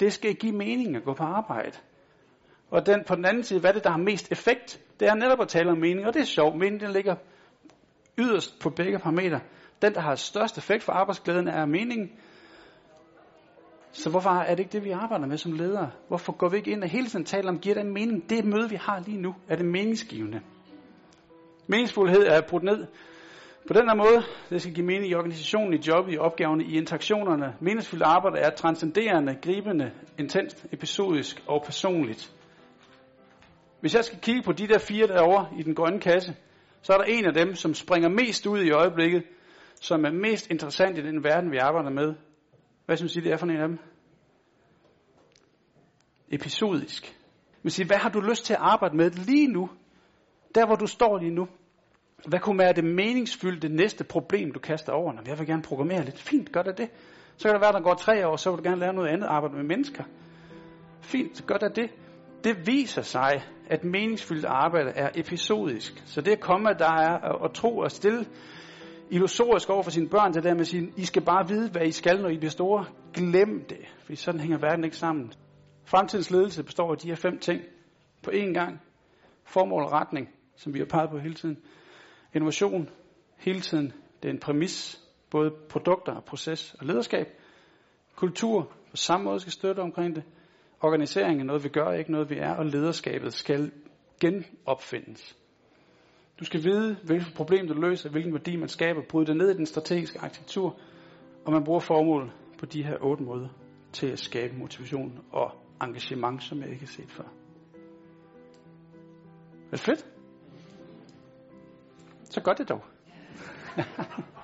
det skal give mening at gå på arbejde. Og den, på den anden side, hvad er det, der har mest effekt? Det er netop at tale om mening, og det er sjovt. Mening, den ligger yderst på begge parametre. Den, der har størst effekt for arbejdsglæden, er meningen. Så hvorfor er det ikke det, vi arbejder med som ledere? Hvorfor går vi ikke ind og hele tiden taler om, giver det mening? Det møde, vi har lige nu, er det meningsgivende. Meningsfuldhed er brudt ned på den her måde. Det skal give mening i organisationen, i jobbet, i opgaverne, i interaktionerne. Meningsfuldt arbejde er transcenderende, gribende, intenst, episodisk og personligt. Hvis jeg skal kigge på de der fire derovre i den grønne kasse, så er der en af dem, som springer mest ud i øjeblikket, som er mest interessant i den verden, vi arbejder med. Hvad synes I, det er for en af dem? Episodisk. Men sige, hvad har du lyst til at arbejde med lige nu? Der, hvor du står lige nu. Hvad kunne være det meningsfyldte næste problem, du kaster over? Når jeg vil gerne programmere lidt. Fint, gør det det. Så kan det være, der går tre år, så vil du gerne lave noget andet, arbejde med mennesker. Fint, gør det det. Det viser sig, at meningsfyldt arbejde er episodisk. Så det at komme, der er at tro og stille illusorisk over for sine børn, det der med at sige, I skal bare vide, hvad I skal, når I bliver store. Glem det, fordi sådan hænger verden ikke sammen. Fremtidens ledelse består af de her fem ting på én gang. Formål og retning, som vi har peget på hele tiden. Innovation, hele tiden. Det er en præmis, både produkter og proces og lederskab. Kultur, på samme måde skal støtte omkring det. Organisering er noget, vi gør, ikke noget, vi er, og lederskabet skal genopfindes. Du skal vide, hvilket problem du løser, hvilken værdi man skaber, bryde det ned i den strategiske arkitektur, og man bruger formål på de her otte måder til at skabe motivation og engagement, som jeg ikke har set før. Er det fedt? Så gør det dog.